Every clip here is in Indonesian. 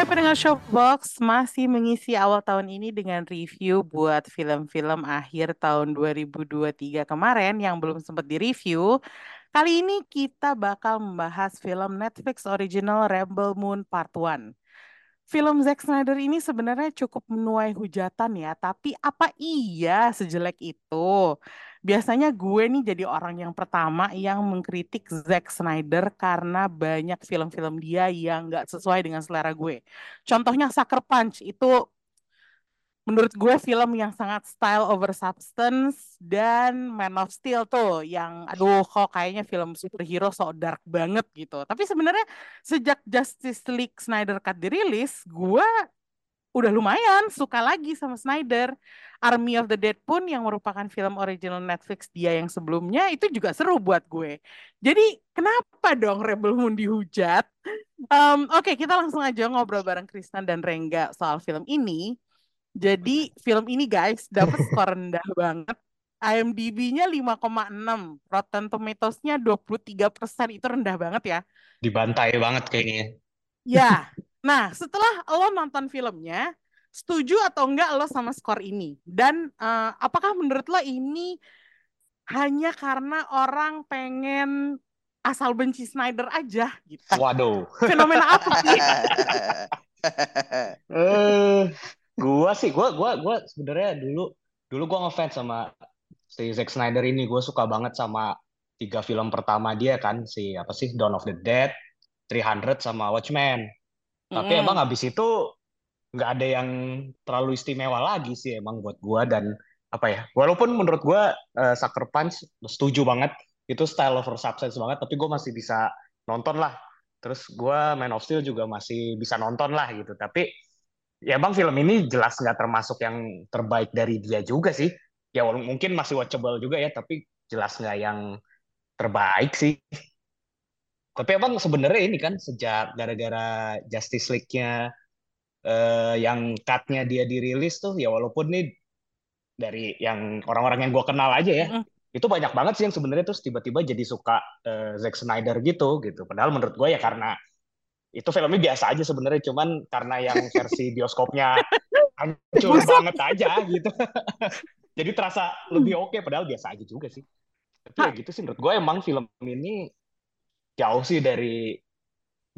Hai pendengar Showbox, masih mengisi awal tahun ini dengan review buat film-film akhir tahun 2023 kemarin yang belum sempat direview. Kali ini kita bakal membahas film Netflix original Rebel Moon Part 1. Film Zack Snyder ini sebenarnya cukup menuai hujatan ya, tapi apa iya sejelek itu? Biasanya gue nih jadi orang yang pertama yang mengkritik Zack Snyder karena banyak film-film dia yang nggak sesuai dengan selera gue. Contohnya Sucker Punch itu menurut gue film yang sangat style over substance dan Man of Steel tuh yang aduh kok kayaknya film superhero so dark banget gitu. Tapi sebenarnya sejak Justice League Snyder Cut dirilis, gue udah lumayan suka lagi sama Snyder. Army of the Dead pun yang merupakan film original Netflix dia yang sebelumnya itu juga seru buat gue. Jadi kenapa dong Rebel Moon dihujat? Um, Oke, okay, kita langsung aja ngobrol bareng Krisnan dan Rengga soal film ini. Jadi film ini guys dapat skor rendah banget. IMDb-nya 5,6, Rotten Tomatoes-nya 23%, itu rendah banget ya. Dibantai banget kayaknya. Ya, nah setelah lo nonton filmnya, setuju atau enggak lo sama skor ini? Dan uh, apakah menurut lo ini hanya karena orang pengen asal benci Snyder aja gitu? Waduh. Fenomena apa sih? uh, gua sih, gua gua gua sebenarnya dulu dulu gua ngefans sama si Zack Snyder ini. Gue suka banget sama tiga film pertama dia kan, si apa sih Dawn of the Dead, 300 sama Watchmen. Tapi mm. emang habis itu nggak ada yang terlalu istimewa lagi sih emang buat gue dan apa ya walaupun menurut gue uh, Sucker Punch setuju banget itu style over substance banget tapi gue masih bisa nonton lah terus gue Man of Steel juga masih bisa nonton lah gitu tapi ya bang film ini jelas nggak termasuk yang terbaik dari dia juga sih. Ya mungkin masih watchable juga ya tapi jelas nggak yang terbaik sih. Tapi emang sebenarnya ini kan sejak gara-gara Justice League-nya uh, yang cut-nya dia dirilis tuh ya walaupun nih dari yang orang-orang yang gue kenal aja ya mm. itu banyak banget sih yang sebenarnya terus tiba-tiba jadi suka uh, Zack Snyder gitu gitu. Padahal menurut gue ya karena itu filmnya biasa aja sebenarnya cuman karena yang versi bioskopnya hancur banget aja gitu. Jadi terasa lebih oke okay, padahal biasa aja juga sih. Tapi ya gitu sih menurut gue emang film ini jauh sih dari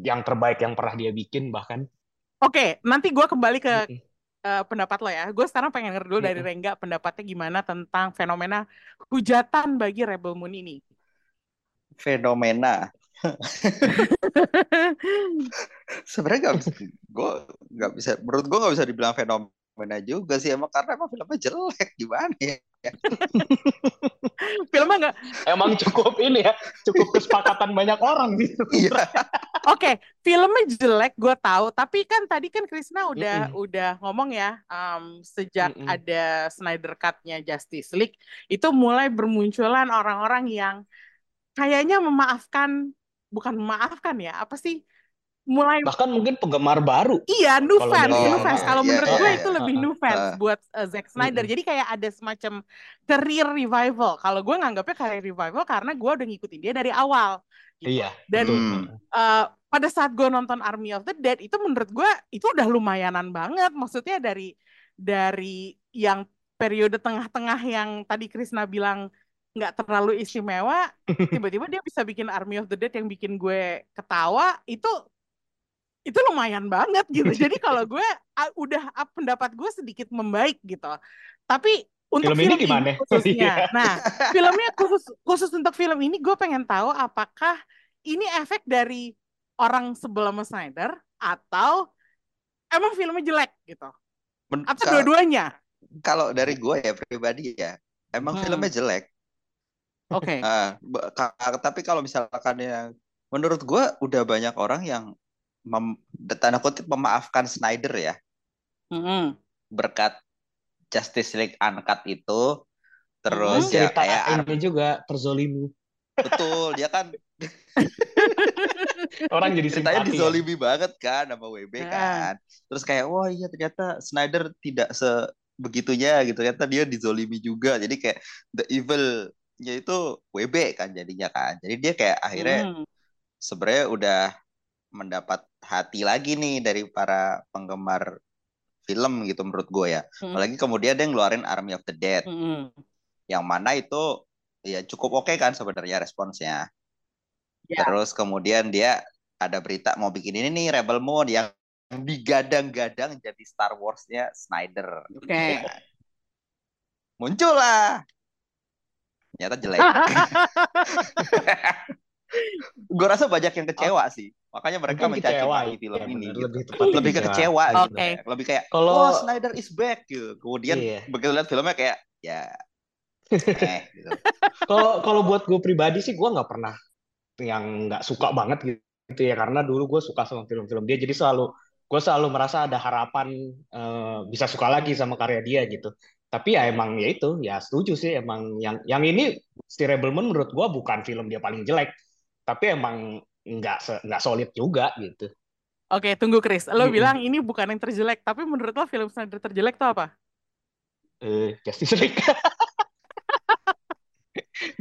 yang terbaik yang pernah dia bikin bahkan. Oke, nanti gue kembali ke uh, pendapat lo ya. Gue sekarang pengen ngerti dulu dari Rengga pendapatnya gimana tentang fenomena hujatan bagi Rebel Moon ini. Fenomena. Sebenarnya gak bisa, gue nggak bisa. Menurut gue nggak bisa dibilang fenomena juga sih emang karena emang filmnya jelek gimana ya. filmnya nggak emang cukup ini ya cukup kesepakatan banyak orang gitu iya oke okay, filmnya jelek gue tahu tapi kan tadi kan Krisna udah mm -mm. udah ngomong ya um, sejak mm -mm. ada Snyder Cut-nya Justice League itu mulai bermunculan orang-orang yang kayaknya memaafkan bukan memaafkan ya apa sih mulai bahkan mungkin penggemar baru. Iya, new fans, new fans. Kalau menurut gue itu lebih new fans buat uh, Zack Snyder. Jadi kayak ada semacam career revival. Kalau gue nganggapnya career revival karena gue udah ngikutin dia dari awal. Gitu. Iya. Dan uh, pada saat gue nonton Army of the Dead itu menurut gue itu udah lumayanan banget. Maksudnya dari dari yang periode tengah-tengah yang tadi Krisna bilang nggak terlalu istimewa, tiba-tiba dia bisa bikin Army of the Dead yang bikin gue ketawa, itu itu lumayan banget gitu. Jadi kalau gue ah, udah ah, pendapat gue sedikit membaik gitu. Tapi untuk Film ini film ini gimana? khususnya, Iya. nah filmnya khusus khusus untuk film ini gue pengen tahu apakah ini efek dari orang sebelum Snyder atau emang filmnya jelek gitu? Men- Atau dua-duanya? Kalau dari gue ya pribadi ya, emang Hmm. filmnya jelek. Oke. Ah, ba- ka- tapi kalau misalkan yang menurut gue udah banyak orang yang mem, tanda kutip memaafkan Snyder ya Mm-mm. berkat Justice League Uncut itu. Terus Mhm. ya Cerita kayak ini juga terzolimi. betul dia kan Orang jadi ceritanya simpati. ya. dizolimi banget kan sama WB Ah. kan. Terus kayak wah iya ternyata Snyder tidak sebegitunya gitu. Ternyata dia dizolimi juga. Jadi kayak the evil-nya itu WB kan jadinya kan. Jadi dia kayak akhirnya Mm. sebenarnya udah mendapat hati lagi nih dari para penggemar film gitu menurut gue ya. Mm. Apalagi kemudian dia ngeluarin Army of the Dead Mm-mm. yang mana itu ya cukup oke kan sebenarnya responsnya. Ya. Terus kemudian dia ada berita mau bikin ini nih Rebel Moon yang digadang-gadang jadi Star Wars-nya Snyder. Oke. Muncul lah. Ternyata jelek. Gue rasa banyak yang kecewa sih. Makanya mereka Mungkin mencaci kecewa, maki film ya, ini. gitu. Lebih tepat Lebih ke kecewa gitu. Oke. Lebih kayak Kalau wah Snyder is back gitu. Kemudian Iya. begitu lihat filmnya kayak ya eh gitu. kalau kalau buat gue pribadi sih gue nggak pernah yang nggak suka banget gitu ya karena dulu gue suka sama film-film dia jadi selalu gue selalu merasa ada harapan eh, bisa suka lagi sama karya dia gitu tapi ya emang ya itu ya setuju sih emang yang yang ini si Rebel Moon menurut gue bukan film dia paling jelek tapi emang nggak nggak solid juga gitu Oke, tunggu Chris. Lo Mm-mm. bilang ini bukan yang terjelek, tapi menurut lo film Snyder terjelek tuh apa? eh Justice League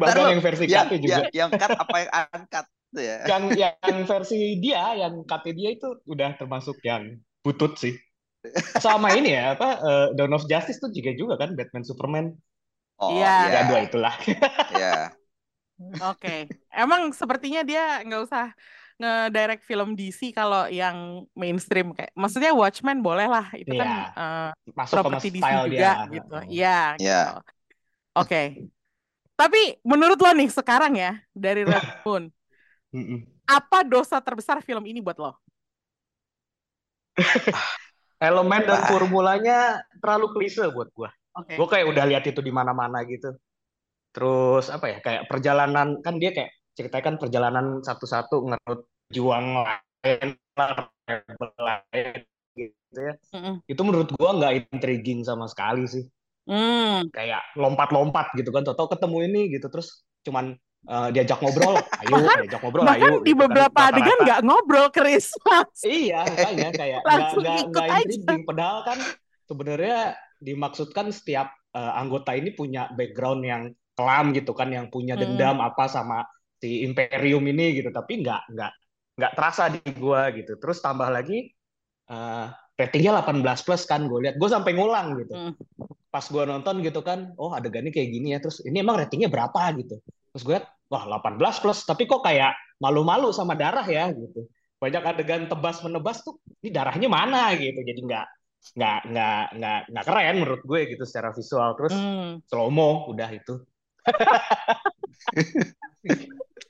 bahkan yang versi yang, cut juga yang, yang cut apa yang uncut tuh ya. yang yang versi dia yang cut dia itu udah termasuk yang butut sih sama ini ya apa eh, Dawn of Justice tuh juga juga kan Batman Superman Oh Iya. ya iya. dua itulah Iya. Oke. Emang sepertinya dia nggak usah nge-direct film DC kalau yang mainstream kayak maksudnya Watchmen boleh lah itu kan Iya. eh, masuk properti DC style juga dia gitu. Heeh. Iya, Iya. gitu. Oke. Tapi menurut lo nih sekarang ya dari Red Moon, apa dosa terbesar film ini buat lo? elemen dan formulanya terlalu klise buat gua Oke. gua kayak udah lihat itu di mana-mana gitu terus apa ya kayak perjalanan kan dia kayak ceritakan perjalanan satu-satu ngerut juang lain lain gitu ya Mm-mm. itu menurut gua nggak intriguing sama sekali sih Hmm. kayak lompat-lompat gitu kan tau ketemu ini gitu terus cuman eh, diajak ngobrol ayo Bahkan- diajak ngobrol Bahkan ayo di gitu kan. beberapa adegan nggak ngobrol Chris. iya makanya kayak nggak Langsung nggak ikut aja. intriguing padahal kan sebenarnya dimaksudkan setiap eh, anggota ini punya background yang kelam gitu kan yang punya Hmm. dendam apa sama si Imperium ini gitu tapi nggak nggak nggak terasa di gua gitu terus tambah lagi eh, ratingnya 18 plus kan gue lihat gue sampai ngulang gitu Hmm. pas gue nonton gitu kan oh adegannya kayak gini ya terus ini emang ratingnya berapa gitu terus gue wah 18 plus tapi kok kayak malu-malu sama darah ya gitu. Banyak adegan tebas menebas tuh ini darahnya mana? gitu. Jadi nggak nggak nggak nggak nggak keren menurut gue gitu secara visual. Terus Hmm. slow mo udah itu.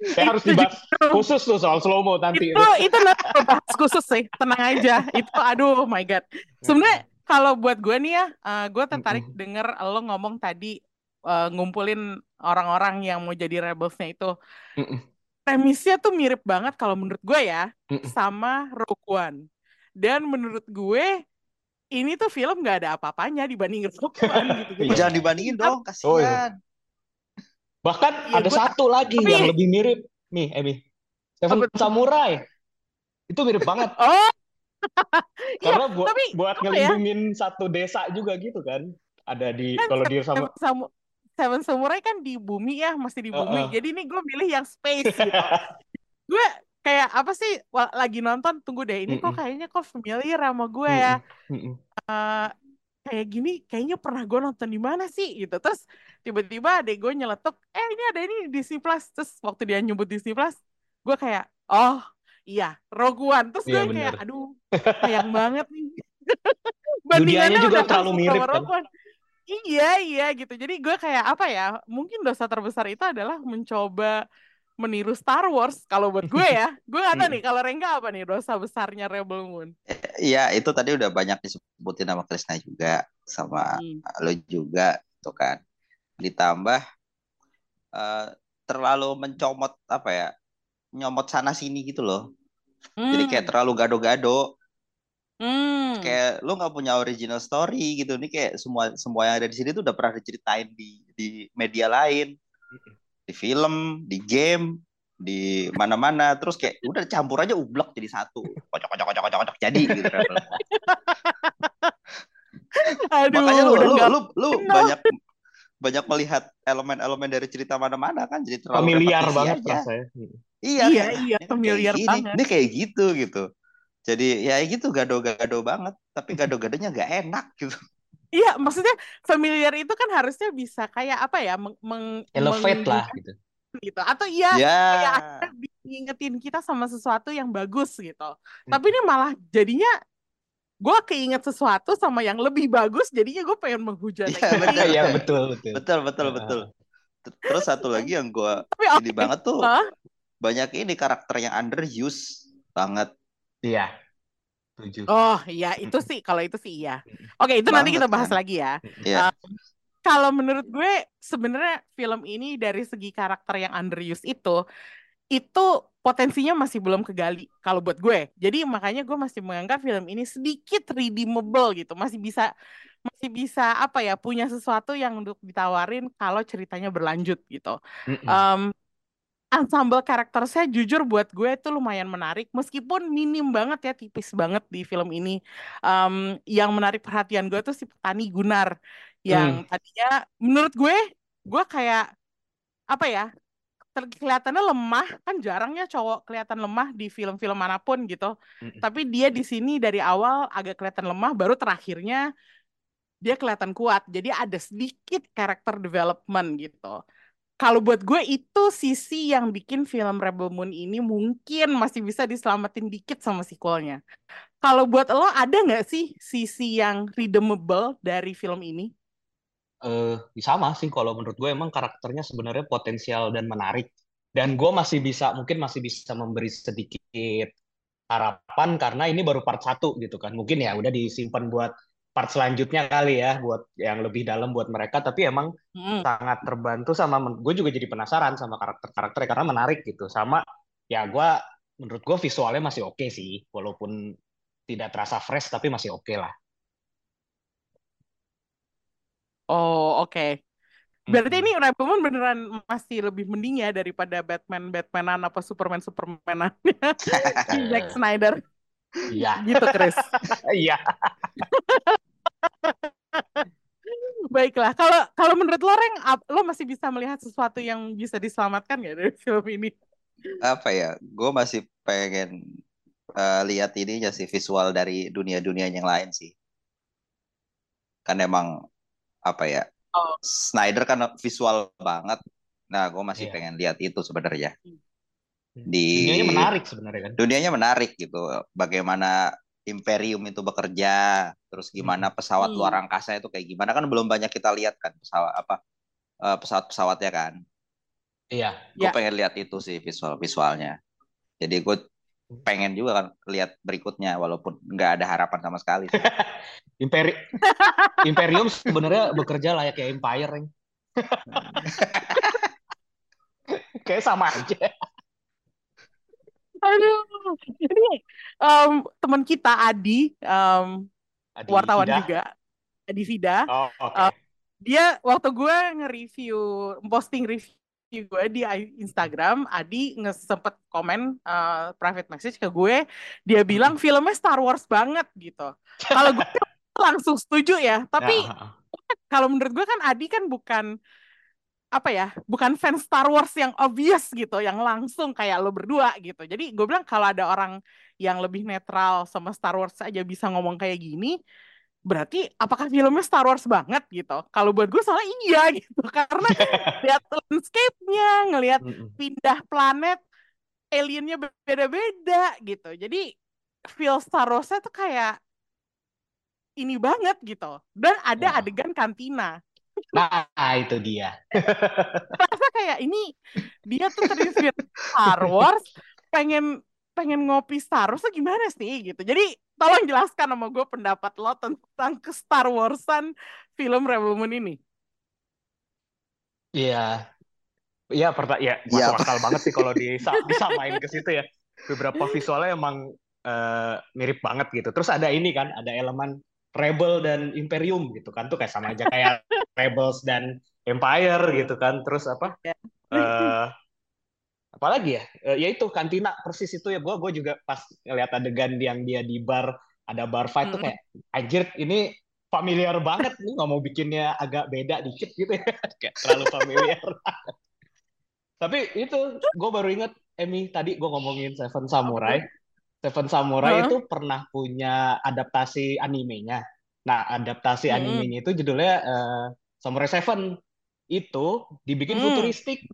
Saya harus Itu dibahas khusus tuh soal slow mo nanti. Itu itu gue bahas khusus sih. Tenang aja. Itu aduh my god. Sebenarnya kalau buat gue nih ya gue tertarik Mm-mm. denger lo ngomong tadi eh, ngumpulin orang-orang yang mau jadi rebelsnya itu Mm-mm. premisnya tuh mirip banget kalau menurut gue ya Mm-mm. sama Rogue One dan menurut gue ini tuh film nggak ada apa-apanya dibanding Rogue One gitu Ya, Jadi Jangan dibandingin dong, Oh, iya. kasihan. bahkan Iya, ada satu lagi tapi- yang lebih mirip nih Emi Seven Apa? Samurai itu mirip banget oh iya karena buat tapi buat ya? ngelindungin satu desa juga gitu kan ada di kan kalau dia sama Samu- Seven Samurai kan di bumi ya masih di bumi Heeh. jadi ini gue milih yang space gitu gue kayak apa sih lagi nonton tunggu deh ini kok Mm-mm. kayaknya kok familiar sama gue ya Mm-mm. Eh, kayak gini kayaknya pernah gue nonton di mana sih gitu terus tiba-tiba adek gue nyeletuk eh ini ada ini di Disney Plus terus waktu dia nyebut Disney Plus gue kayak oh iya Rogue One terus gue kayak bener. aduh sayang banget nih Dunianya juga terlalu mirip kan. Rogue One iya iya gitu jadi gue kayak apa ya mungkin dosa terbesar itu adalah mencoba meniru Star Wars kalau buat gue ya gue gak tahu Mm. nih kalau Rengga apa nih dosa besarnya Rebel Moon Iya, itu tadi udah banyak disebutin sama Krisna juga, sama Hmm. lo juga, tuh kan. Ditambah eh, terlalu mencomot apa ya, nyomot sana sini gitu loh. Jadi kayak Hmm. terlalu gado-gado, Hmm. kayak lo nggak punya original story gitu. Ini kayak semua semua yang ada di sini tuh udah pernah diceritain di di media lain, di film, di game, di mana-mana. Terus kayak udah campur aja ublek jadi satu, kocok kocok kocok kocok kocok jadi gitu. Aduh, Makanya lu udah lu lu, lu banyak banyak melihat elemen-elemen dari cerita mana-mana kan jadi terlalu Familiar banget aja. rasanya. Iya, Iya, iya, "Ah, ini kan kayak familiar gini, banget." Ini kayak gitu gitu. Jadi ya gitu gado-gado banget, tapi gado-gadonya nggak enak gitu. Iya, maksudnya familiar itu kan harusnya bisa kayak apa ya, meng, meng- Elevate lah mengingat gitu. gitu. Atau iya, Ya. kayak ngingetin kita sama sesuatu yang bagus gitu. Tapi ini malah jadinya gue keinget sesuatu sama yang lebih bagus, jadinya gue pengen menghujat Iya, lagi. bener. Iya betul betul. Betul betul betul. Terus satu lagi yang gua Tapi ini oke. banget tuh Hah? banyak ini karakter yang underuse banget. Iya. Tujuh. Oh iya, itu sih kalau itu sih iya. Oke, itu nanti Banget kita bahas kan. lagi ya. Ya. Kalau menurut gue sebenarnya film ini dari segi karakter yang underused itu itu potensinya masih belum kegali kalau buat gue. Jadi makanya gue masih menganggap film ini sedikit redeemable gitu, masih bisa masih bisa apa ya punya sesuatu yang untuk ditawarin kalau ceritanya berlanjut gitu. Mm-mm. Em, ensemble karakter saya jujur buat gue itu lumayan menarik. Meskipun minim banget ya tipis banget di film ini. Em, yang menarik perhatian gue tuh si petani Gunar yang tadinya menurut gue gue kayak apa ya kelihatannya lemah. Kan jarangnya cowok kelihatan lemah di film-film mana pun gitu. Mm-mm. tapi dia di sini dari awal agak kelihatan lemah baru terakhirnya dia kelihatan kuat. Jadi ada sedikit karakter development gitu kalau buat gue itu sisi yang bikin film Rebel Moon ini mungkin masih bisa diselamatin dikit sama sequelnya. Kalau buat lo ada nggak sih sisi yang redeemable dari film ini? eh sama sih kalau menurut gue emang karakternya sebenarnya potensial dan menarik dan gue masih bisa mungkin masih bisa memberi sedikit harapan karena ini baru part satu gitu kan mungkin ya udah disimpan buat part selanjutnya kali ya buat yang lebih dalam buat mereka tapi emang Mm. sangat terbantu sama gue juga jadi penasaran sama karakter-karakternya karena menarik gitu sama ya gue menurut gue visualnya masih oke sih walaupun tidak terasa fresh tapi masih oke lah Oh oke. Berarti Mm-mm. ini Rebel Moon beneran masih lebih mending ya daripada Batman Batmanan apa Superman Supermanan si Zack Snyder iya gitu Chris. iya Baiklah, kalau kalau menurut lo Reng, lo masih bisa melihat sesuatu yang bisa diselamatkan nggak dari film ini? Apa ya? Gue masih pengen eh, lihat ininya sih visual dari dunia-dunia yang lain sih. Kan emang apa ya? Oh. Snyder kan visual banget. Nah, gue masih Iya. pengen lihat itu sebenarnya. Di dunianya menarik sebenarnya kan dunianya menarik gitu. Bagaimana Imperium itu bekerja, terus gimana pesawat Hmm. luar angkasa itu kayak gimana kan belum banyak kita lihat kan pesawat apa eh, pesawat-pesawatnya kan. iya Gue Ya. pengen lihat itu sih visual visualnya. Jadi gue pengen juga kan lihat berikutnya walaupun nggak ada harapan sama sekali. sih. Imperi Imperium sebenarnya bekerja layaknya Empire, Reng. Kayak sama aja. Aduh, ini em, teman kita Adi, em, Adi wartawan Fida. juga, Adi Vida, Oh, oke. Eh, dia waktu gue nge-review, posting review gue di Instagram, Adi nge sempet komen eh, private message ke gue, dia bilang filmnya Star Wars banget gitu. Kalau gue langsung setuju ya, tapi Nah, kalau menurut gue kan Adi kan bukan apa ya, bukan fans Star Wars yang obvious gitu, yang langsung kayak lo berdua gitu. Jadi gue bilang kalau ada orang yang lebih netral sama Star Wars aja bisa ngomong kayak gini, berarti apakah filmnya Star Wars banget gitu? Kalau buat gue soalnya iya gitu, karena lihat landscape-nya, ngelihat pindah planet, aliennya beda-beda gitu. Jadi feel Star Wars-nya tuh kayak ini banget gitu. Dan ada adegan kantina. Nah, itu dia. Rasa kayak ini dia tuh terinspirasi Star Wars, pengen pengen ngopi Star Wars gimana sih gitu. Jadi tolong jelaskan sama gue pendapat lo tentang ke Star Warsan film Rebel Moon ini. Iya. Iya, perta ya Iya. masuk akal banget sih kalau disa disamain ke situ ya. Beberapa visualnya emang eh, mirip banget gitu. Terus ada ini kan, ada elemen Rebel dan Imperium gitu kan. Tuh kayak sama aja kayak Rebels dan Empire gitu kan. Terus apa? Ya. eh apalagi ya? Eh, ya itu kantina persis itu ya. Gue gue juga pas ngeliat adegan yang dia di bar ada bar fight tuh Mm. kayak anjir ini familiar banget nih nggak mau bikinnya agak beda dikit gitu ya. Kayak terlalu familiar. Tapi itu gue baru inget Emmy tadi gue ngomongin Seven Samurai. Seven Samurai itu pernah punya adaptasi animenya. Nah, adaptasi animenya itu judulnya eh, Samurai Seven. Itu dibikin Hmm. futuristik.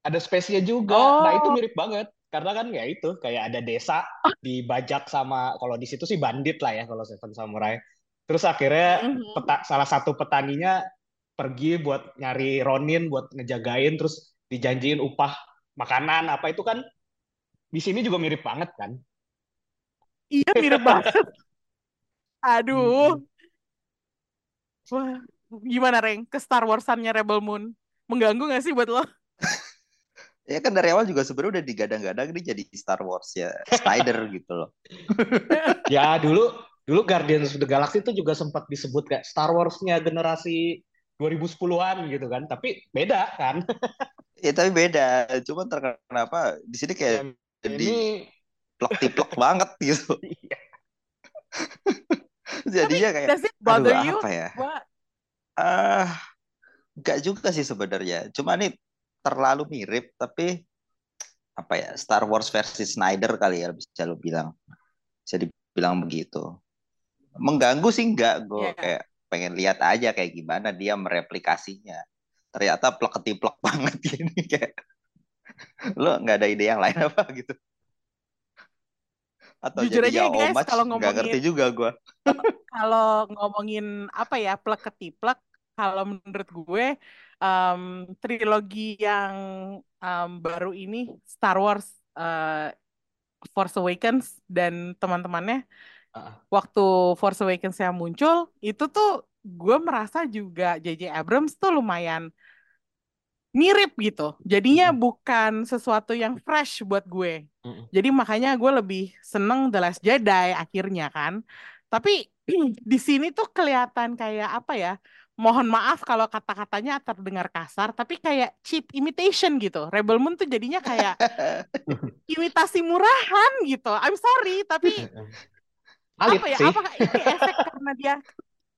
Ada space-nya juga. Nah, itu Oh. mirip banget. Karena kan ya itu kayak ada desa dibajak sama kalau di situ sih bandit lah ya kalau Seven Samurai. Terus akhirnya Mhm. peta- salah satu petaninya pergi buat nyari Ronin buat ngejagain terus dijanjiin upah makanan apa itu kan di sini juga mirip banget kan Iya mirip banget. Aduh. Mm-mm. Wah, gimana Reng? Ke Star Warsannya Rebel Moon. Mengganggu gak sih buat lo? Ya kan dari awal juga sebenarnya udah digadang-gadang ini jadi Star Wars ya Snyder gitu loh. ya dulu dulu Guardians of the Galaxy itu juga sempat disebut kayak Star Wars-nya generasi 2010-an gitu kan tapi beda kan Ya tapi beda. Cuman terkenapa kenapa di sini kayak jadi ini plek-tiplek banget gitu. iya. Jadinya kayak Does it bother aduh you? apa ya? Ah, nggak juga sih sebenarnya. Cuma ini terlalu mirip, tapi apa ya? Star Wars versi Snyder kali ya bisa lo bilang. Bisa dibilang begitu. Mengganggu sih enggak, gue Iya. kayak pengen lihat aja kayak gimana dia mereplikasinya. Ternyata plek-ketiplek banget gini kayak lo nggak ada ide yang lain apa gitu. Atau Jujur jadi aja ya guys, homage, kalau ngomongin- ngerti juga gue. kalau ngomongin apa ya plek ketiplek, kalau menurut gue em, trilogi yang em, baru ini Star Wars eh, Force Awakens dan teman-temannya Ah. waktu Force Awakens yang muncul itu tuh gue merasa juga J.J. Abrams tuh lumayan mirip gitu. Jadinya Mm-mm. bukan sesuatu yang fresh buat gue. Mm-mm. Jadi makanya gue lebih seneng The Last Jedi akhirnya kan. Tapi di sini tuh kelihatan kayak apa ya? Mohon maaf kalau kata-katanya terdengar kasar, tapi kayak cheap imitation gitu. Rebel Moon tuh jadinya kayak imitasi murahan gitu. I'm sorry, tapi apa ya? Apakah ini efek karena dia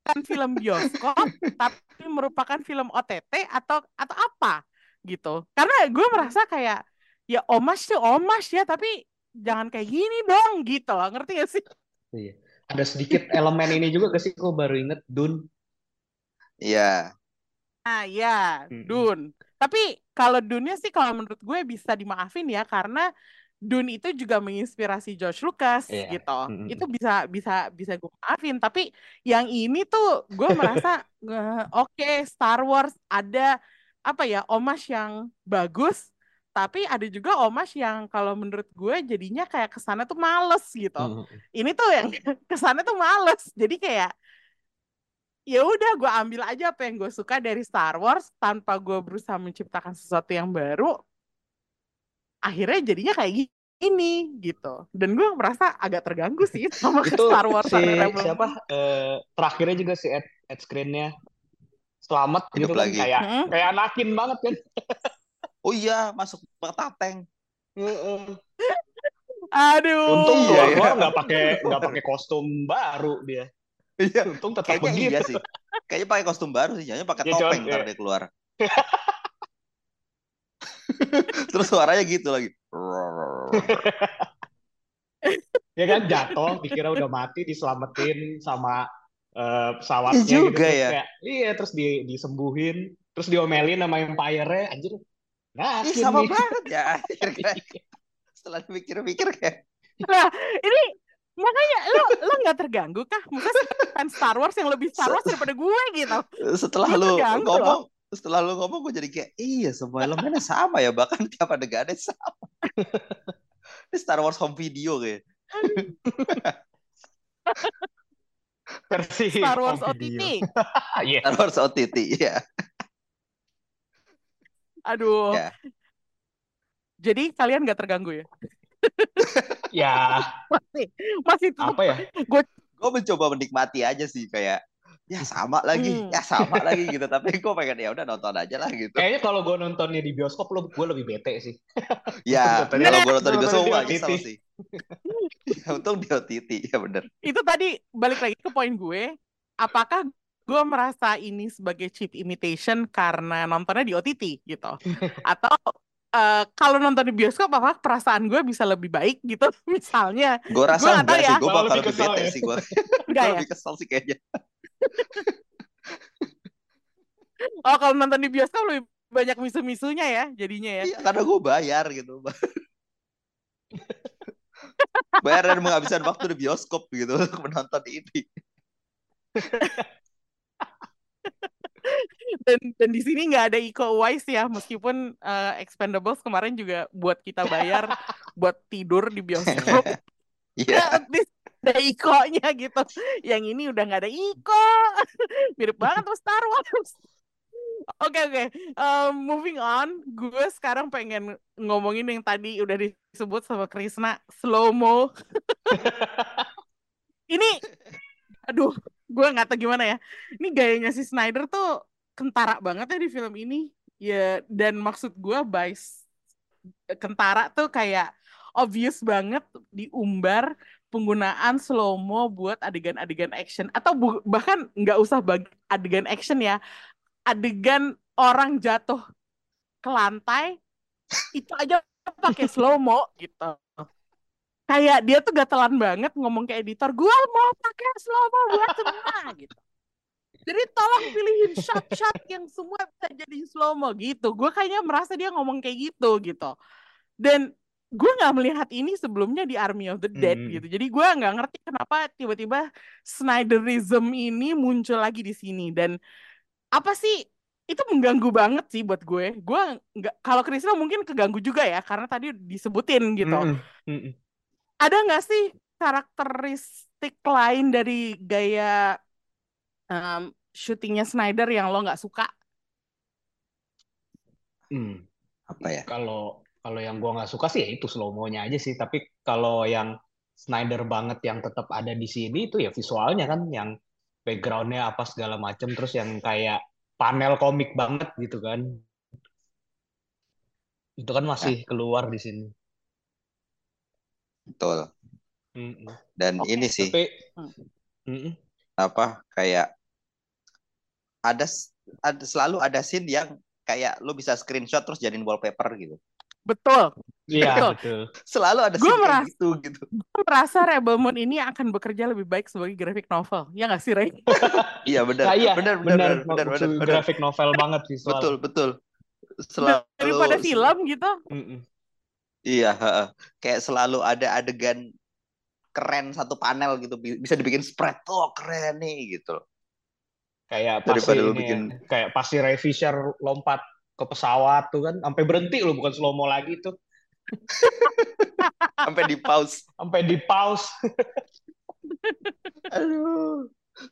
kan film bioskop, tapi merupakan film OTT atau atau apa gitu? Karena gue merasa kayak ya omas tuh omas ya, tapi jangan kayak gini dong gitu loh. Ngerti gak sih? Iya. ada sedikit elemen ini juga gak sih gue baru inget Dune Iya. Nah ya. Dune. Tapi kalau Dune-nya sih kalau menurut gue bisa dimaafin ya karena Dune itu juga menginspirasi George Lucas Iya. gitu. Mm-mm. Itu bisa bisa bisa gue maafin. Tapi yang ini tuh gue merasa oke Star Wars ada apa ya omas yang bagus. Tapi ada juga omas yang kalau menurut gue jadinya kayak ke sana tuh males gitu. Mm-mm. Ini tuh yang ke sana tuh males. Jadi kayak ya udah gue ambil aja apa yang gue suka dari Star Wars tanpa gue berusaha menciptakan sesuatu yang baru akhirnya jadinya kayak gini gitu dan gue merasa agak terganggu sih sama itu Star Wars si siapa eh, terakhirnya juga si Ed, Ed Screen-nya selamat Hidup gitu kan lagi. kayak Mm-mm. kayak anakin banget kan Oh iya, masuk petateng. Heeh. aduh untung Iya, keluar iya. nggak pakai nggak pakai kostum baru dia Iya. untung tetap Kayaknya begitu iya sih. Kayaknya pakai kostum baru sih, jangan pakai Iya, topeng Con, ntar iya. dia keluar. Terus suaranya gitu lagi. ya kan jatuh dikira udah mati diselamatin sama eh, pesawatnya Iya gitu juga terus ya. kayak iya terus di disembuhin terus diomelin sama Empire-nya anjir Ih, ngakin sama nih banget ya. Akhirnya. setelah dipikir-pikir kayak Nah, ini makanya lo lo nggak terganggu kah? Maksudnya fan Star Wars yang lebih Star Wars daripada gue gitu. setelah lu terganggu setelah lu ngomong gue jadi kayak iya semua elemennya sama ya bahkan tiap adegannya sama ini Star Wars home video kayak Versi Star Wars OTT. Iya. Star Wars OTT ya Aduh. Ya. Jadi kalian nggak terganggu ya? Ya, Masih masih tetap apa ya? gue mencoba menikmati aja sih kayak ya sama lagi Hmm. ya sama lagi gitu tapi gue pengen ya udah nonton aja lah gitu Kayaknya kalau gue nontonnya di bioskop, lo gue lebih bete sih. ya kalau gue nonton di bioskop gue kesel sih ya, untung di OTT ya bener itu tadi balik lagi ke poin gue. Apakah gue merasa ini sebagai cheap imitation karena nontonnya di OTT gitu? Atau eh, kalau nonton di bioskop apa perasaan gue bisa lebih baik gitu? Misalnya, gue rasa Gua enggak sih ya. gue bakal lebih lebih kesel bete ya. sih gue enggak ya? lebih kesel sih kayaknya Oh, kalau nonton di bioskop lebih banyak misu-misunya ya jadinya ya. iya karena gue bayar gitu. Bayar dan menghabiskan waktu di bioskop gitu untuk menonton ini. Dan dan di sini nggak ada Iko Uwais ya meskipun eh, Expendables kemarin juga buat kita bayar buat tidur di bioskop. Iya. At least ada Iko-nya gitu. Yang ini udah nggak ada Iko. Mirip banget sama Star Wars. Oke oke. Em, moving on. Gue sekarang pengen ngomongin yang tadi udah disebut sama Krisna slow mo ini aduh gue nggak tahu gimana ya. Ini gayanya si Snyder tuh kentara banget ya di film ini. Ya dan maksud gue by kentara tuh kayak obvious banget diumbar penggunaan slow mo buat adegan-adegan action. Atau bahkan nggak usah bag- adegan action ya. Adegan orang jatuh ke lantai itu aja pakai slow mo gitu. Kayak dia tuh gatelan banget ngomong ke editor gua mau pakai slow mo buat semua gitu. Jadi tolong pilihin shot-shot yang semua bisa jadi slow mo gitu. Gue kayaknya merasa dia ngomong kayak gitu gitu. Dan gue nggak melihat ini sebelumnya di Army of the Dead Hmm. gitu jadi gue nggak ngerti kenapa tiba-tiba Snyderism ini muncul lagi di sini dan apa sih itu mengganggu banget sih buat gue gue nggak kalau Krisna mungkin keganggu juga ya karena tadi disebutin gitu mm-mm. ada nggak sih karakteristik lain dari gaya um, syutingnya Snyder yang lo nggak suka? Hmm. apa ya Kalau kalau yang gua nggak suka sih ya itu slow mo-nya aja sih. Tapi kalau yang Snyder banget yang tetap ada di sini itu ya visualnya kan, yang backgroundnya apa segala macem, terus yang kayak panel komik banget gitu kan. Itu kan masih keluar di sini. betul Mm-mm. dan Oke, ini sih Tapi Hmm. Apa kayak ada ada selalu ada scene yang kayak lu bisa screenshot terus jadiin wallpaper gitu Betul. Iya Betul. betul. selalu ada Gua kayak merasa- gitu gitu Gue merasa Rebel Moon ini akan bekerja lebih baik sebagai graphic novel. Ya nggak sih, Ray? iya benar Nah, iya, benar benar benar, benar benar graphic novel banget visual. betul betul selalu Daripada film gitu. Iya heeh. kayak selalu ada adegan keren satu panel gitu bi- bisa dibikin spread oh keren nih gitu Kayak pas Daripada ini bikin- ya, kayak pas si Ray Fisher lompat ke pesawat tuh kan, sampai berhenti loh bukan slow mo lagi tuh, sampai di pause sampai di pause. Aduh.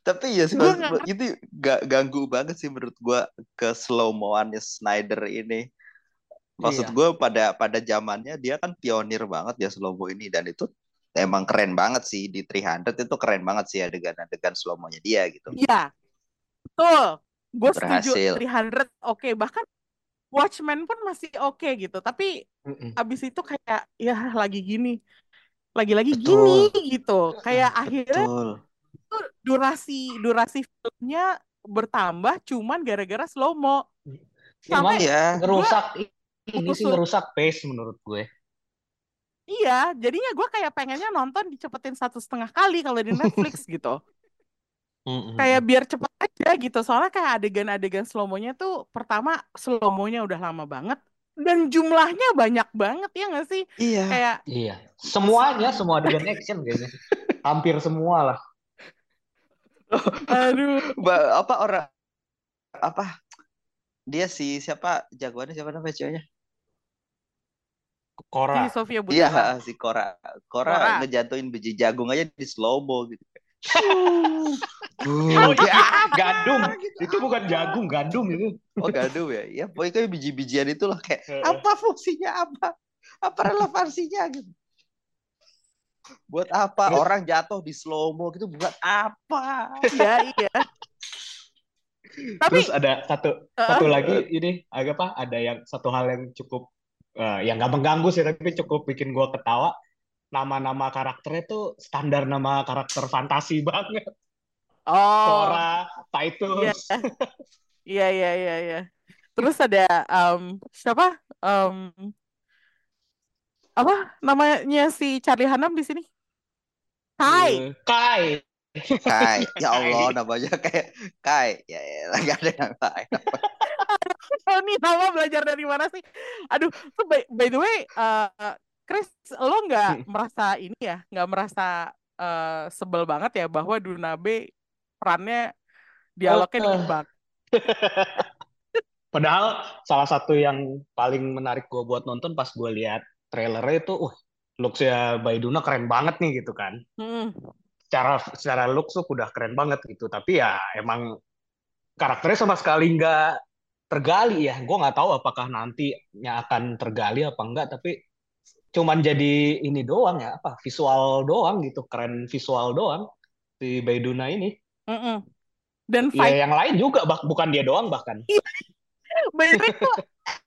Tapi ya sih itu gak ganggu banget sih menurut gua ke slow moannya Snyder ini. Maksud Iya. gua pada pada zamannya dia kan pionir banget ya slow mo ini dan itu emang keren banget sih di 300 itu keren banget sih adegan-adegan slow mo-nya dia gitu. Iya. Betul. Gue setuju. Berhasil. 300 oke. Bahkan Watchmen pun masih oke gitu. Tapi Mm-mm. abis itu kayak ya lagi gini. Lagi-lagi Betul. gini gitu. Kayak akhirnya Betul. tuh durasi durasi filmnya bertambah cuman gara-gara slow mo. Emang Sampai Iya. ngerusak ini sih ngerusak pace menurut gue. iya, jadinya gue kayak pengennya nonton dicepetin satu setengah kali kalau di Netflix gitu. Mm-mm. Kayak biar cepet aja gitu. Soalnya kayak adegan-adegan slow mo-nya tuh pertama slow mo-nya udah lama banget dan jumlahnya banyak banget ya nggak sih? Iya. Kayak Iya. Semuanya, semua adegan action kayaknya. Hampir semua lah. aduh. Ba- apa orang apa dia si siapa jagoannya siapa namanya ceweknya? Si. Sofia Iya si Cora. Cora Cora. ngejatuhin biji jagung aja di slow mo gitu. Oh, ya, Gandum. gitu. Itu bukan jagung, gandum itu. Oh gandum ya? Ya pokoknya kayak biji-bijian itu lah kayak apa fungsinya apa? Apa relevansinya gitu? Buat apa orang jatuh di slow mo gitu buat apa? Iya, iya. Tapi Terus ada satu satu lagi ini agak apa? Ada yang satu hal yang cukup eh, yang nggak mengganggu sih tapi cukup bikin gua ketawa. Nama-nama karakternya tuh standar nama karakter fantasi banget. oh, Sora, iya. Titus. Iya, iya, iya, iya. Terus ada em, siapa? Em, apa namanya si Charlie Hunnam di sini? Kai. Eh, Kai. Kai, ya Allah namanya kayak Kai, ya, ya nggak ada yang lain. Ini nama belajar dari mana sih? Aduh, tuh by, by the way, eh, Chris, lo nggak merasa ini ya, nggak merasa eh, sebel banget ya bahwa Dunabe perannya dialognya dikit banget. Padahal salah satu yang paling menarik gue buat nonton pas gue lihat trailernya itu, uh, looks-nya Baiduna keren banget nih gitu kan. Hmm. Secara secara looks tuh udah keren banget gitu. Tapi ya emang karakternya sama sekali nggak tergali ya. Gue nggak tahu apakah nantinya akan tergali apa enggak. Tapi cuman jadi ini doang ya, apa visual doang gitu, keren visual doang si Baiduna ini. Mm-mm. Dan Ya fight yang lain juga, bah- bukan dia doang bahkan. the way tuh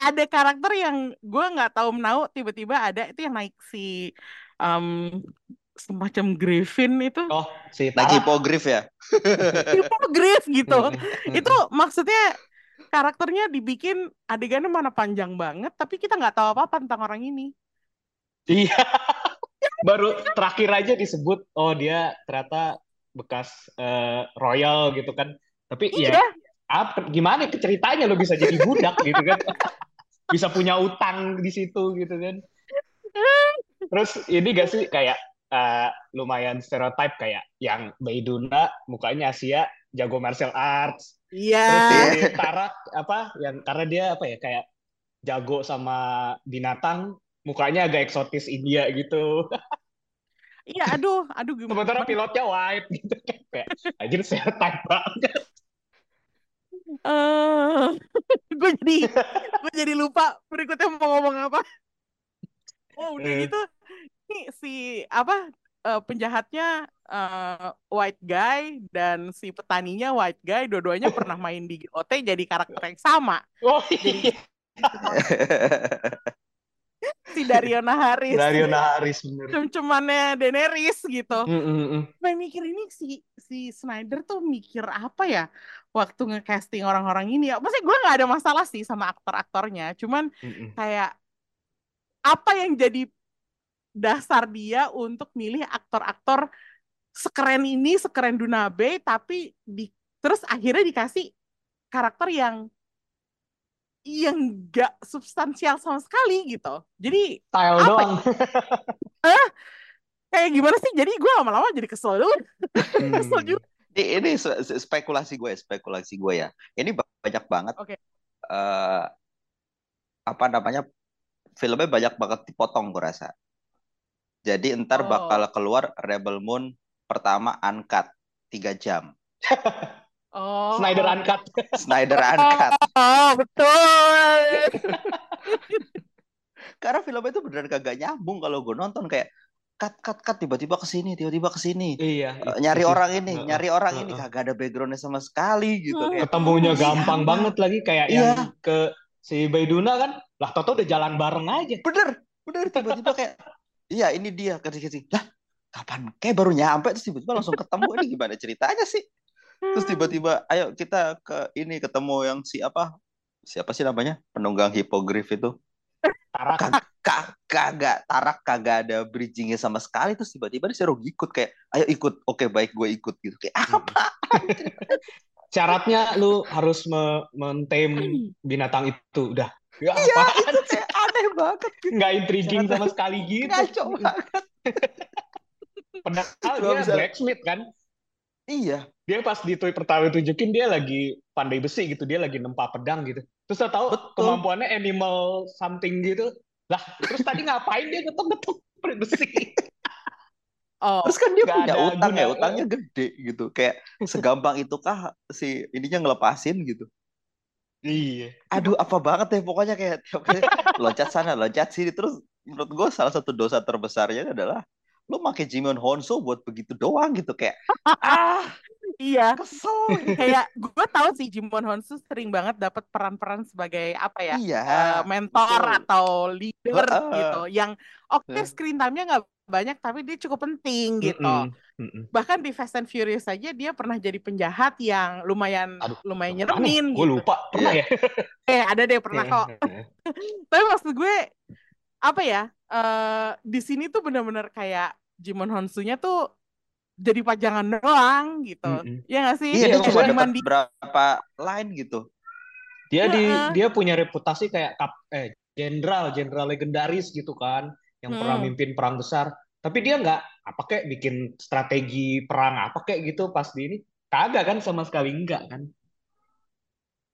ada karakter yang gue nggak tahu menau tiba-tiba ada itu yang naik si em, semacam Griffin itu Oh, si Naik Tara. hipogrif ya? Griff gitu. Mm-mm. Itu maksudnya karakternya dibikin adegannya mana panjang banget tapi kita nggak tahu apa-apa tentang orang ini. Iya. Baru terakhir aja disebut, oh dia ternyata bekas eh, royal gitu kan. Tapi ya Iya. apa gimana ceritanya lo bisa jadi budak gitu kan. Bisa punya utang di situ gitu kan. Terus ini gak sih kayak eh, lumayan stereotype kayak yang Baiduna mukanya Asia, jago martial arts. Iya. Terus si Tarak apa yang karena dia apa ya kayak jago sama binatang, mukanya agak eksotis India gitu. Iya, aduh, aduh gimana? Sementara pilotnya white gitu kan kayak anjir stereotype banget. Eh, gue jadi gue jadi lupa berikutnya mau ngomong apa. Oh, udah Eh. gitu. Ini si apa eh, penjahatnya eh, white guy dan si petaninya white guy, dua-duanya pernah main di GOT jadi karakter yang sama. Oh Jadi iya, si Dariona Harris, Dario Naharis bener. cem-cemannya Daenerys gitu. Mm, mm, mm. Main mikir ini si si Snyder tuh mikir apa ya waktu nge-casting orang-orang ini ya. Maksudnya gue nggak ada masalah sih sama aktor-aktornya, cuman Mm, mm. kayak apa yang jadi dasar dia untuk milih aktor-aktor sekeren ini, sekeren Dunabe, tapi di terus akhirnya dikasih karakter yang yang gak substansial sama sekali gitu. Jadi Style Apa doang. kayak gimana sih? Jadi gue lama-lama jadi kesel dulu. kesel Hmm. juga. Ini, ini spekulasi gue, spekulasi gue ya. Ini ba- banyak banget. Oke. eh, apa namanya? Filmnya banyak banget dipotong gue rasa. Jadi ntar Oh. bakal keluar Rebel Moon pertama uncut tiga jam. Oh, Snyder oh. uncut. Snyder uncut. Oh, betul. Karena filmnya itu beneran kagak nyambung kalau gue nonton kayak cut cut cut tiba-tiba ke sini, tiba-tiba ke sini. Iya. Itu nyari sih. orang ini, Heeh, nyari orang ini heeh. kagak ada backgroundnya sama sekali gitu kayak. Ketemunya Iya, gampang Bang. banget lagi kayak Iya. yang ke si Baiduna kan. Lah Toto udah jalan bareng aja. Bener, bener tiba-tiba kayak iya ini dia kasih-kasih. Lah, kapan? Kayak baru nyampe terus tiba-tiba langsung ketemu ini gimana ceritanya sih? Terus tiba-tiba ayo kita ke ini ketemu yang si apa? Siapa sih namanya? Penunggang hipogrif itu. Tarak. Kag- kag- kagak tarak kagak ada bridgingnya sama sekali terus tiba-tiba disuruh ikut kayak ayo ikut oke baik gue ikut gitu kayak apa Syaratnya lu harus me mentame binatang itu udah Ya apaan itu kayak aneh banget gitu. Nggak intriguing sama sekali gitu. ngaco banget. Padahal dia bisa- blacksmith kan. Iya, Dia pas di tweet pertama tunjukin dia lagi pandai besi gitu. Dia lagi nempa pedang gitu. Terus saya tahu Betul. kemampuannya animal something gitu. Lah, terus tadi ngapain dia ngetok-ngetok besi? Oh, terus kan dia punya ada utang ya, guna. utangnya gede gitu. Kayak segampang itukah si ininya ngelepasin gitu. Iya. Aduh, apa banget ya pokoknya kayak tiap kali loncat sana, loncat sini terus menurut gue salah satu dosa terbesarnya adalah lu pakai Jimon Honso buat begitu doang gitu kayak ah iya. kesel gitu. Kayak gue tahu sih Jimon Honsu sering banget dapat peran-peran sebagai apa ya? Iya, eh, mentor betul. atau leader Heeh. gitu. Yang oke Heeh. screen time-nya nggak banyak tapi dia cukup penting gitu. Mm-mm. Mm-mm. Bahkan di Fast and Furious saja dia pernah jadi penjahat yang lumayan Aduh, lumayan ya? nyeremin Gue gitu. lupa. Pernah ya? Eh ada deh pernah kok. Iya. Tapi maksud gue apa ya? eh di sini tuh bener-bener kayak Jimon Honsunya tuh jadi pajangan doang gitu. Mm-mm. Ya nggak sih? Iya, dia Iya, cuma dapat berapa line gitu. Dia di Heeh. dia punya reputasi kayak kap eh jenderal, jenderal legendaris gitu kan, yang pernah Hmm. mimpin perang besar. Tapi dia nggak apa kayak bikin strategi perang apa kayak gitu pas di ini. Kagak kan sama sekali enggak kan.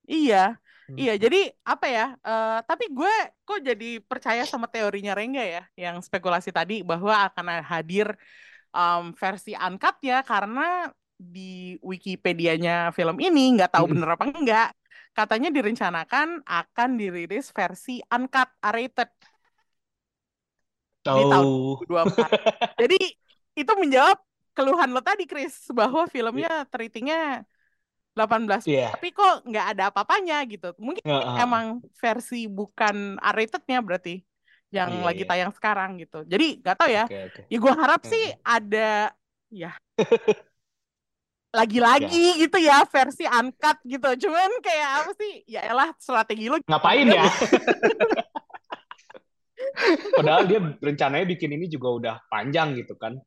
Iya. Iya. Jadi apa ya? eh tapi gue kok jadi percaya sama teorinya Rengga ya, yang spekulasi tadi bahwa akan hadir em, versi uncut ya, karena di Wikipedianya film ini nggak tahu Mm-mm. bener apa enggak. Katanya direncanakan akan dirilis versi uncut R-rated di tahun Tahu. 2024. Jadi itu menjawab keluhan lo tadi, Chris, bahwa Iya. filmnya ratingnya 18 Iya. tapi kok nggak ada apa-apanya gitu. Mungkin Heeh. emang versi bukan R-rated-nya berarti yang Iya, lagi iya. tayang sekarang gitu. Jadi nggak tahu ya. Oke, oke. Ya gua harap sih Heeh. ada ya lagi-lagi gitu ya versi uncut gitu. Cuman kayak apa sih? Ya elah strategi lo Ngapain ya? Padahal dia rencananya bikin ini juga udah panjang gitu kan.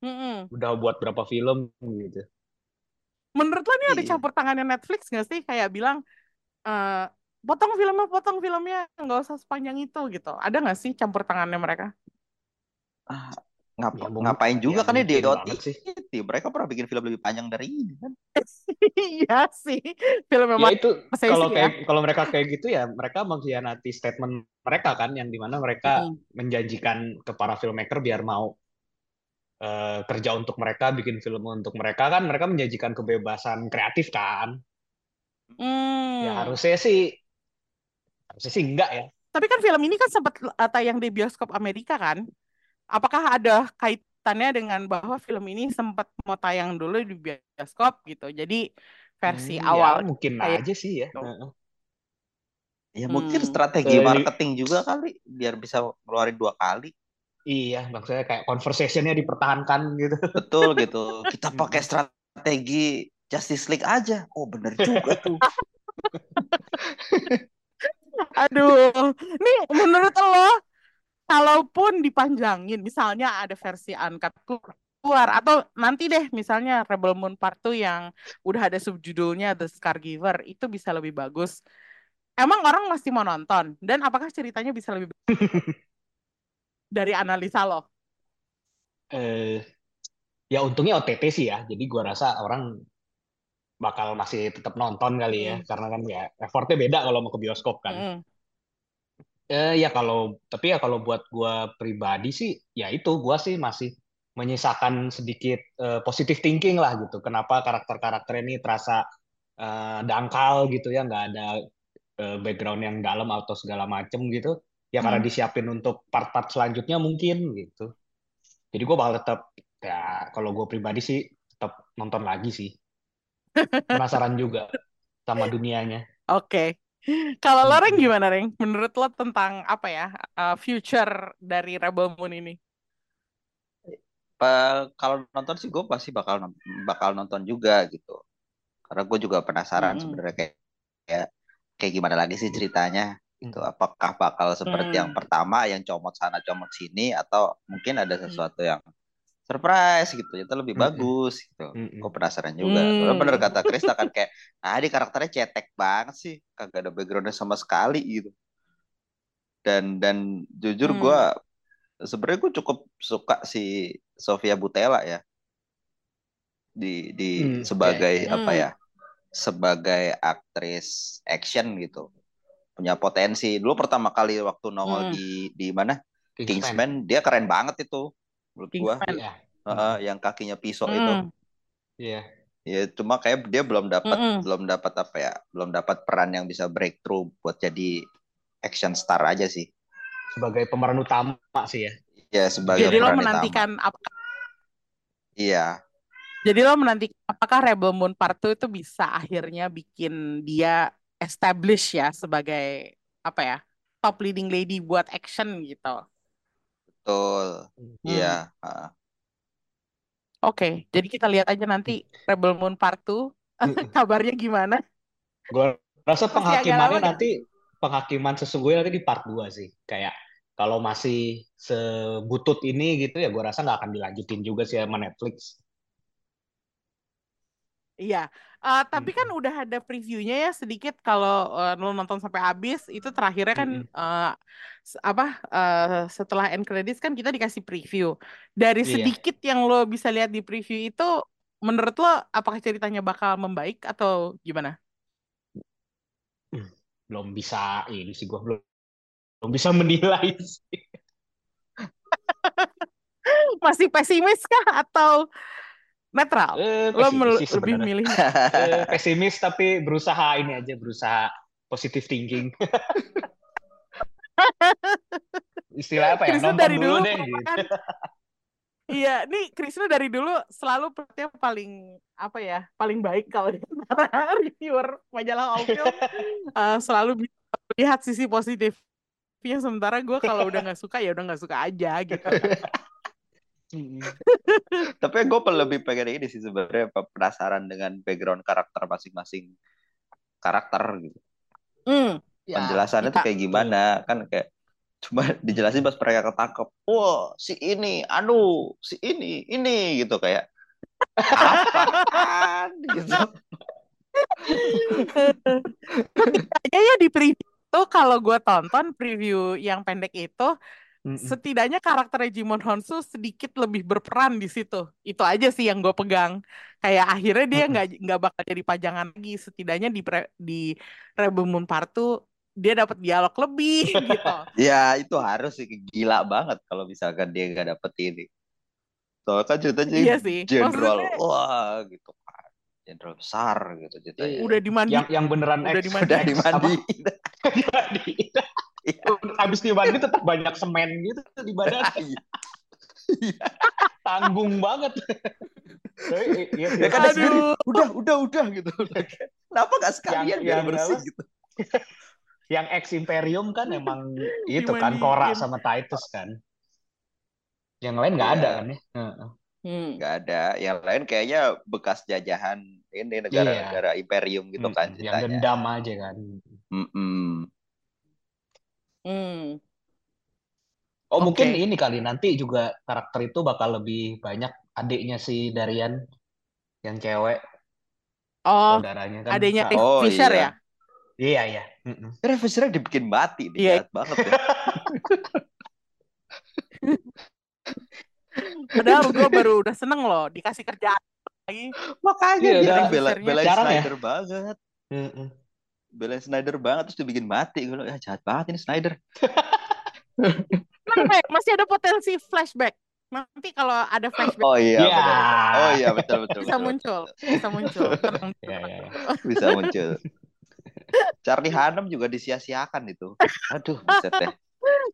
Mm-mm. Udah buat berapa film gitu. Menurut lo ini ada Iya. campur tangannya Netflix nggak sih? Kayak bilang eh potong filmnya, potong filmnya, nggak usah sepanjang itu gitu. Ada nggak sih campur tangannya mereka? Ah, ngap- Ya, ngapain juga ya, kan ya di. OTT. Mereka pernah bikin film lebih panjang dari ini kan. Iya sih, film Ya memang itu Saya kalau sih ya. kayak kalau mereka kayak gitu ya mereka mengkhianati statement mereka kan yang di mana mereka Mm. menjanjikan ke para filmmaker biar mau eh, kerja untuk mereka bikin film untuk mereka kan mereka menjanjikan kebebasan kreatif kan Hmm. ya harusnya sih harusnya sih enggak ya Tapi kan film ini kan sempat uh, tayang di bioskop Amerika kan? Apakah ada kaitannya dengan bahwa film ini sempat mau tayang dulu di bioskop gitu? Jadi versi Hmm, awal ya mungkin kayak aja sih ya gitu. Heeh. Ya mungkin Hmm. strategi marketing juga kali biar bisa ngeluarin dua kali. Iya maksudnya kayak conversationnya dipertahankan gitu Betul gitu. Kita pakai strategi Justice League aja. Oh bener juga tuh. Aduh, nih menurut lo, kalaupun dipanjangin, misalnya ada versi uncut keluar, atau nanti deh misalnya Rebel Moon Part 2 yang udah ada subjudulnya The Scargiver, itu bisa lebih bagus. Emang orang masih mau nonton? Dan apakah ceritanya bisa lebih bagus dari analisa lo? eh ya untungnya OTT sih ya jadi gua rasa orang bakal masih tetap nonton kali ya Hmm. karena kan ya effortnya beda kalau mau ke bioskop kan Mm-mm. Eh ya kalau tapi ya kalau buat gua pribadi sih ya itu gua sih masih menyisakan sedikit eh, positive thinking lah gitu. Kenapa karakter-karakter ini terasa eh, dangkal gitu ya nggak ada eh, background yang dalam atau segala macem gitu. Ya karena Hmm. disiapin untuk part-part selanjutnya mungkin gitu. Jadi gua bakal tetap ya kalau gua pribadi sih tetap nonton lagi sih. Penasaran juga sama dunianya. Oke. Kalau lo, Reng, Mm-mm. gimana, Reng? Menurut lo tentang apa ya, uh, future dari Rebel Moon ini? Pa- kalau nonton sih gue pasti bakal bakal nonton juga gitu. Karena gue juga penasaran Mm-mm. sebenarnya kayak, kayak kayak gimana lagi sih ceritanya gitu. Hmm. Apakah bakal seperti yang Hmm. pertama yang comot sana comot sini atau mungkin ada Hmm. sesuatu yang surprise gitu itu lebih Mm-mm. bagus gitu. Mm-mm. Gue penasaran juga. Soalnya bener Hmm. kata Chris kan kayak, ah di karakternya cetek banget sih, kagak ada backgroundnya sama sekali gitu. dan dan jujur Hmm. gue sebenarnya gue cukup suka si Sofia Boutella ya di di Hmm, sebagai apa Hmm. ya sebagai aktris action gitu punya potensi dulu pertama kali waktu nongol Hmm. di di mana Kingsman. Kingsman dia keren banget itu menurut gua Kingsman. Iya. Heeh, yang kakinya pisau itu Hmm. Iya. ya cuma kayak dia belum dapat Mm-mm. belum dapat apa ya belum dapat peran yang bisa breakthrough buat jadi action star aja sih Sebagai pemeran utama sih ya. ya sebagai Jadi lo peran utama menantikan apa? iya Jadi lo menantikan apakah Rebel Moon Part 2 itu bisa akhirnya bikin dia establish ya sebagai apa ya top leading lady buat action gitu. betul Hmm. iya heeh. Oke, jadi kita lihat aja nanti Rebel Moon Part 2 Mm-mm. kabarnya gimana. Gue rasa penghakimannya lama nanti penghakiman sesungguhnya nanti di part 2 sih. Kayak kalau masih sebutut ini gitu ya gue rasa nggak akan dilanjutin juga sih sama Netflix. Iya, Eh, tapi kan udah ada previewnya ya sedikit kalau eh, lo nonton sampai habis itu terakhirnya kan s- apa eh, setelah end credits kan kita dikasih preview. Dari Iya. sedikit yang lo bisa lihat di preview itu, menurut lo apakah ceritanya bakal membaik atau gimana? Belum bisa ini sih gue belum belum bisa menilai sih. Masih pesimis kah atau netral? Eh, Lo pesimis lebih sebenarnya. milih Eh, pesimis tapi berusaha ini aja berusaha positive thinking. Istilah apa ya? Krisna Nonton dari dulu dulu deh gitu. merupakan Iya, nih Krisna dari dulu selalu sepertinya paling apa ya, paling baik kalau di antara reviewer majalah All Film eh, selalu bisa melihat sisi positifnya. Sementara gue kalau udah nggak suka ya udah nggak suka aja gitu. Tapi gue lebih pengen ini sih sebenarnya apa, penasaran dengan background karakter masing-masing karakter gitu. Hmm, ya, penjelasannya tuh kayak gimana? Kan kayak cuma dijelasin pas mereka ketangkep wah si ini anu si ini ini gitu kayak apaan? Gitu. Setidaknya ya di preview itu kalau gue tonton preview yang pendek itu Setidaknya karakter Jimon Honsu sedikit lebih berperan di situ. Itu aja sih yang gue pegang. Kayak akhirnya dia nggak nggak bakal jadi pajangan lagi. Setidaknya di pre- di Rebel Moon Part 2 dia dapat dialog lebih gitu. ya itu harus sih gila banget kalau misalkan dia nggak dapet ini soalnya kan ceritanya Iya sih. jenderal Maksudnya wah gitu kan jenderal besar gitu ceritanya udah dimandi Yang yang beneran Udah ex, dimandi. udah? Dimandi. Habis dimandi tetap banyak semen gitu di badan. Iya. Tanggung banget. Iya ya kan sendiri udah udah udah gitu kenapa nggak sekalian Yang- biar yang bersih apa? gitu Yang ex Imperium kan emang itu kan. Cora sama Titus kan. Yang lain nggak ada Iya. kan ya? Heeh. Hmm. nggak ada yang lain kayaknya bekas jajahan ini negara-negara imperium gitu kan Mm-mm. Yang ceritanya dendam aja kan. Mm-mm. Hmm. Oh Oke. mungkin ini kali nanti juga karakter itu bakal lebih banyak adiknya si Darian yang cewek Oh, saudaranya kan. Nah, Rick Oh, Fisher iya. ya? Iya iya. Mm-mm. Karena Fisher dibikin mati, dia Iya. jahat banget ya. Padahal gue baru udah seneng loh dikasih kerjaan lagi. Makanya Iya, dia udah. bela jarang ya. Banget. Mm-mm. Belain Snyder banget terus dibikin mati. Gue ya jahat banget ini Snyder. Kenapa? Masih ada potensi flashback. Nanti kalau ada flashback Oh iya, Iya. betul. Oh iya, betul betul bisa betul. muncul, bisa muncul. Iya iya. iya. Bisa muncul. Charlie Hunnam juga disia-siakan itu. Aduh, buset deh.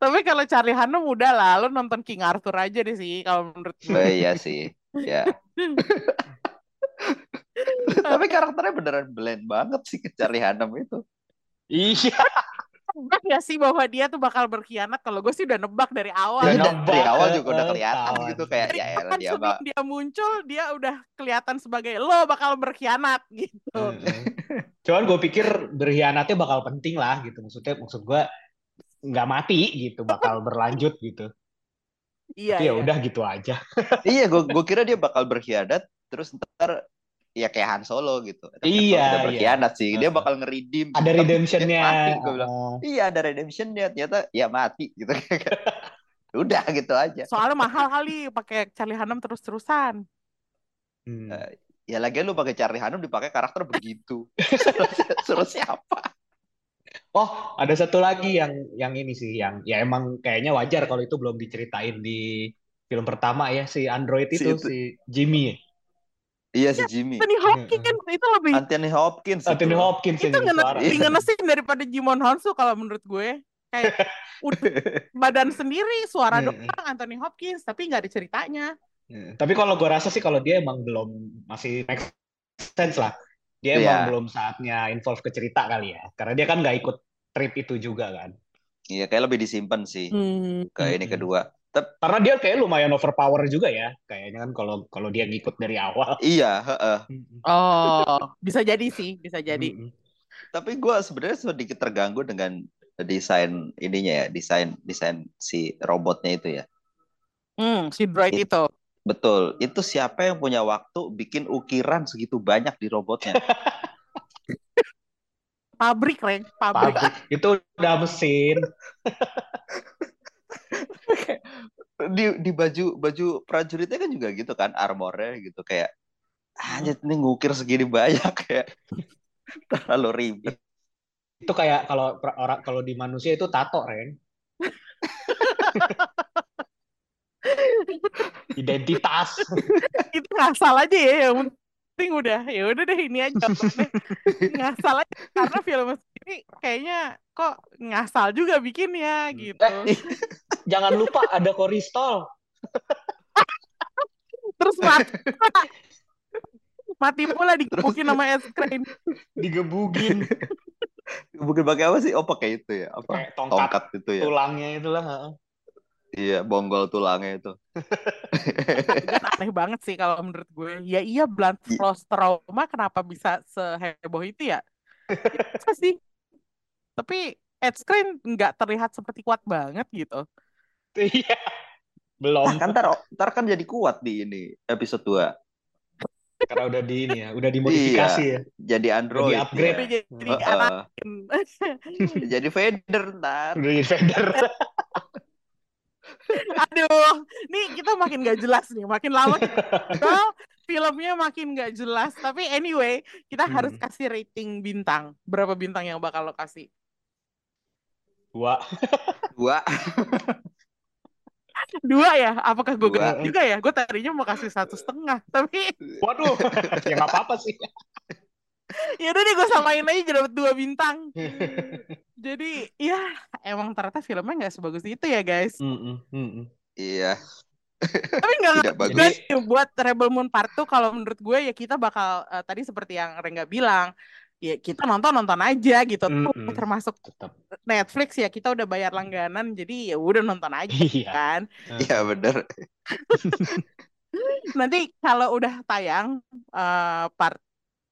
Tapi kalau Charlie Hunnam udah lah, lo nonton King Arthur aja deh sih kalau menurut. Oh, iya sih. Ya. Tapi karakternya beneran blend banget sih ke Charlie Hunnam itu. Iya. Nebak ya sih bahwa dia tuh bakal berkhianat. Kalau gue sih udah nebak dari awal. Ya, Udah dari, dari nebak, awal juga udah kelihatan gitu kayak Dari ya elah kapan dia mah dia muncul, dia udah kelihatan sebagai lo bakal berkhianat gitu. Mm-mm. Cuman gue pikir berkhianatnya bakal penting lah gitu. Maksudnya maksud gue nggak mati gitu, bakal berlanjut gitu. Iya, Tapi ya iya. udah gitu aja. iya gue gue kira dia bakal berkhianat terus ntar ya kayak Han Solo gitu. Tapi Han Solo Iya, udah iya. berkhianat sih. Dia bakal ngeridim. Ada redemptionnya. mati, bilang. Heeh. Iya ada redemptionnya. Ternyata ya mati gitu. Udah gitu aja. Soalnya mahal kali pakai Charlie Hunnam terus-terusan. Hmm. Eh, Ya lagian lu pakai Charlie Hunnam dipakai karakter begitu. Suruh, suruh siapa? Oh, ada satu lagi yang yang ini sih yang ya emang kayaknya wajar kalau itu belum diceritain di film pertama ya si android Si itu itu. si Jimmy. Iya si Jimmy. Anthony Hopkins itu lebih Anthony Hopkins Anthony itu. Hopkins itu ngenesin daripada Jimon Honsu kalau menurut gue. Kayak udah badan sendiri, suara doang Anthony Hopkins, tapi nggak ada ceritanya. Hmm, Tapi kalau gue rasa sih kalau dia emang belum masih make sense lah. Dia Iya. emang belum saatnya involve ke cerita kali ya. Karena dia kan nggak ikut trip itu juga kan. Iya kayak lebih disimpan sih Hmm. ke ini kedua. Tep- Karena dia kayak lumayan overpower juga ya. Kayaknya kan kalau kalau dia ngikut dari awal. iya, heeh. Oh, bisa jadi sih, bisa jadi. Tapi gue sebenarnya sedikit terganggu dengan desain ininya ya, desain desain si robotnya itu ya. Hmm, si droid It- itu. Betul. Itu siapa yang punya waktu bikin ukiran segitu banyak di robotnya? Pabrik, Reng, pabrik. Pabrik. Itu udah mesin. di di baju baju prajuritnya kan juga gitu kan, armornya gitu kayak hanya ini ngukir segini banyak kayak terlalu ribet. Itu kayak kalau orang kalau di manusia itu tato, Ren. Identitas. itu ngasal aja ya yang penting udah ya udah deh ini aja ngasal aja karena film sendiri kayaknya kok ngasal juga bikinnya gitu Eh, jangan lupa ada koristol. terus mati mati pula digebukin sama es krim Digebugin. Mungkin pakai apa sih? Oh pakai itu ya, apa? Tongkat Tongkat itu ya. tulangnya itulah. Iya, bonggol tulangnya itu. kan aneh banget sih kalau menurut gue ya iya blood loss trauma kenapa bisa seheboh itu ya Itu sih tapi Ed Screen nggak terlihat seperti kuat banget gitu Iya. Belum. Nah, kan ntar, ntar kan jadi kuat di ini episode 2. Karena udah di ini ya, udah dimodifikasi ya. Jadi Android. di-upgrade. Tapi ya. jadi Heeh. Anakin jadi Vader ntar. Udah di Vader. Aduh, nih kita makin gak jelas nih, makin lama kita filmnya makin gak jelas. Tapi anyway, kita harus Hmm. kasih rating bintang. Berapa bintang yang bakal lo kasih? Dua. Dua. Dua ya? Apakah gue gede juga ya? Gue tadinya mau kasih satu setengah, tapi Waduh. ya nggak apa-apa sih. ya udah deh gue samain aja jadi dapet dua bintang. Jadi ya emang ternyata filmnya nggak sebagus itu ya guys. Mm-mm, mm-mm. Iya, Tapi nggak bagus. buat Rebel Moon Part 2 kalau menurut gue ya kita bakal eh, tadi seperti yang Rengga bilang ya kita nonton nonton aja gitu tuh Mm-mm. termasuk Tetap. Netflix ya kita udah bayar langganan jadi ya udah nonton aja Iya. kan Iya bener. nanti kalau udah tayang eh, part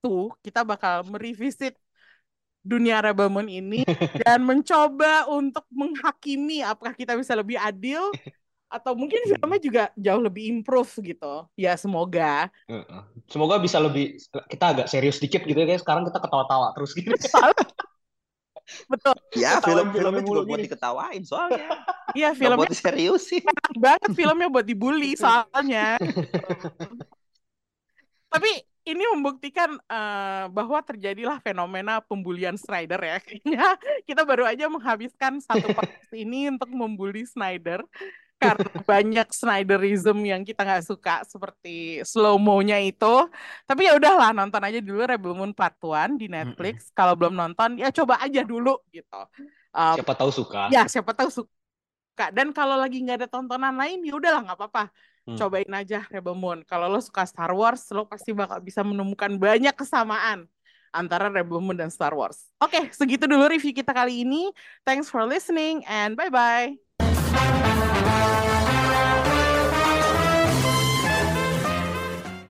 2 kita bakal merevisit dunia Rebel Moon ini dan mencoba untuk menghakimi apakah kita bisa lebih adil atau mungkin filmnya juga jauh lebih improve gitu ya semoga Heeh. Semoga bisa lebih kita agak serius dikit gitu ya guys. Sekarang kita ketawa-tawa terus gini. betul Ya film-filmnya filmnya juga buat gini. diketawain soalnya. iya filmnya buat diseriusin. enak banget filmnya buat dibully soalnya. Tapi ini membuktikan eh, bahwa terjadilah fenomena pembulian Snyder ya. Kayaknya kita baru aja menghabiskan satu podcast ini untuk membuli Snyder karena banyak Snyderism yang kita nggak suka seperti slow mo-nya itu. Tapi ya udahlah nonton aja dulu Rebel Moon Part 1 di Netflix. Kalau belum nonton ya coba aja dulu gitu. Eh, Siapa tahu suka. ya siapa tahu suka dan kalau lagi nggak ada tontonan lain ya udahlah nggak apa-apa Hmm. cobain aja Rebel Moon. Kalau lo suka Star Wars lo pasti bakal bisa menemukan banyak kesamaan antara Rebel Moon dan Star Wars. Oke segitu dulu review kita kali ini. Thanks for listening and bye bye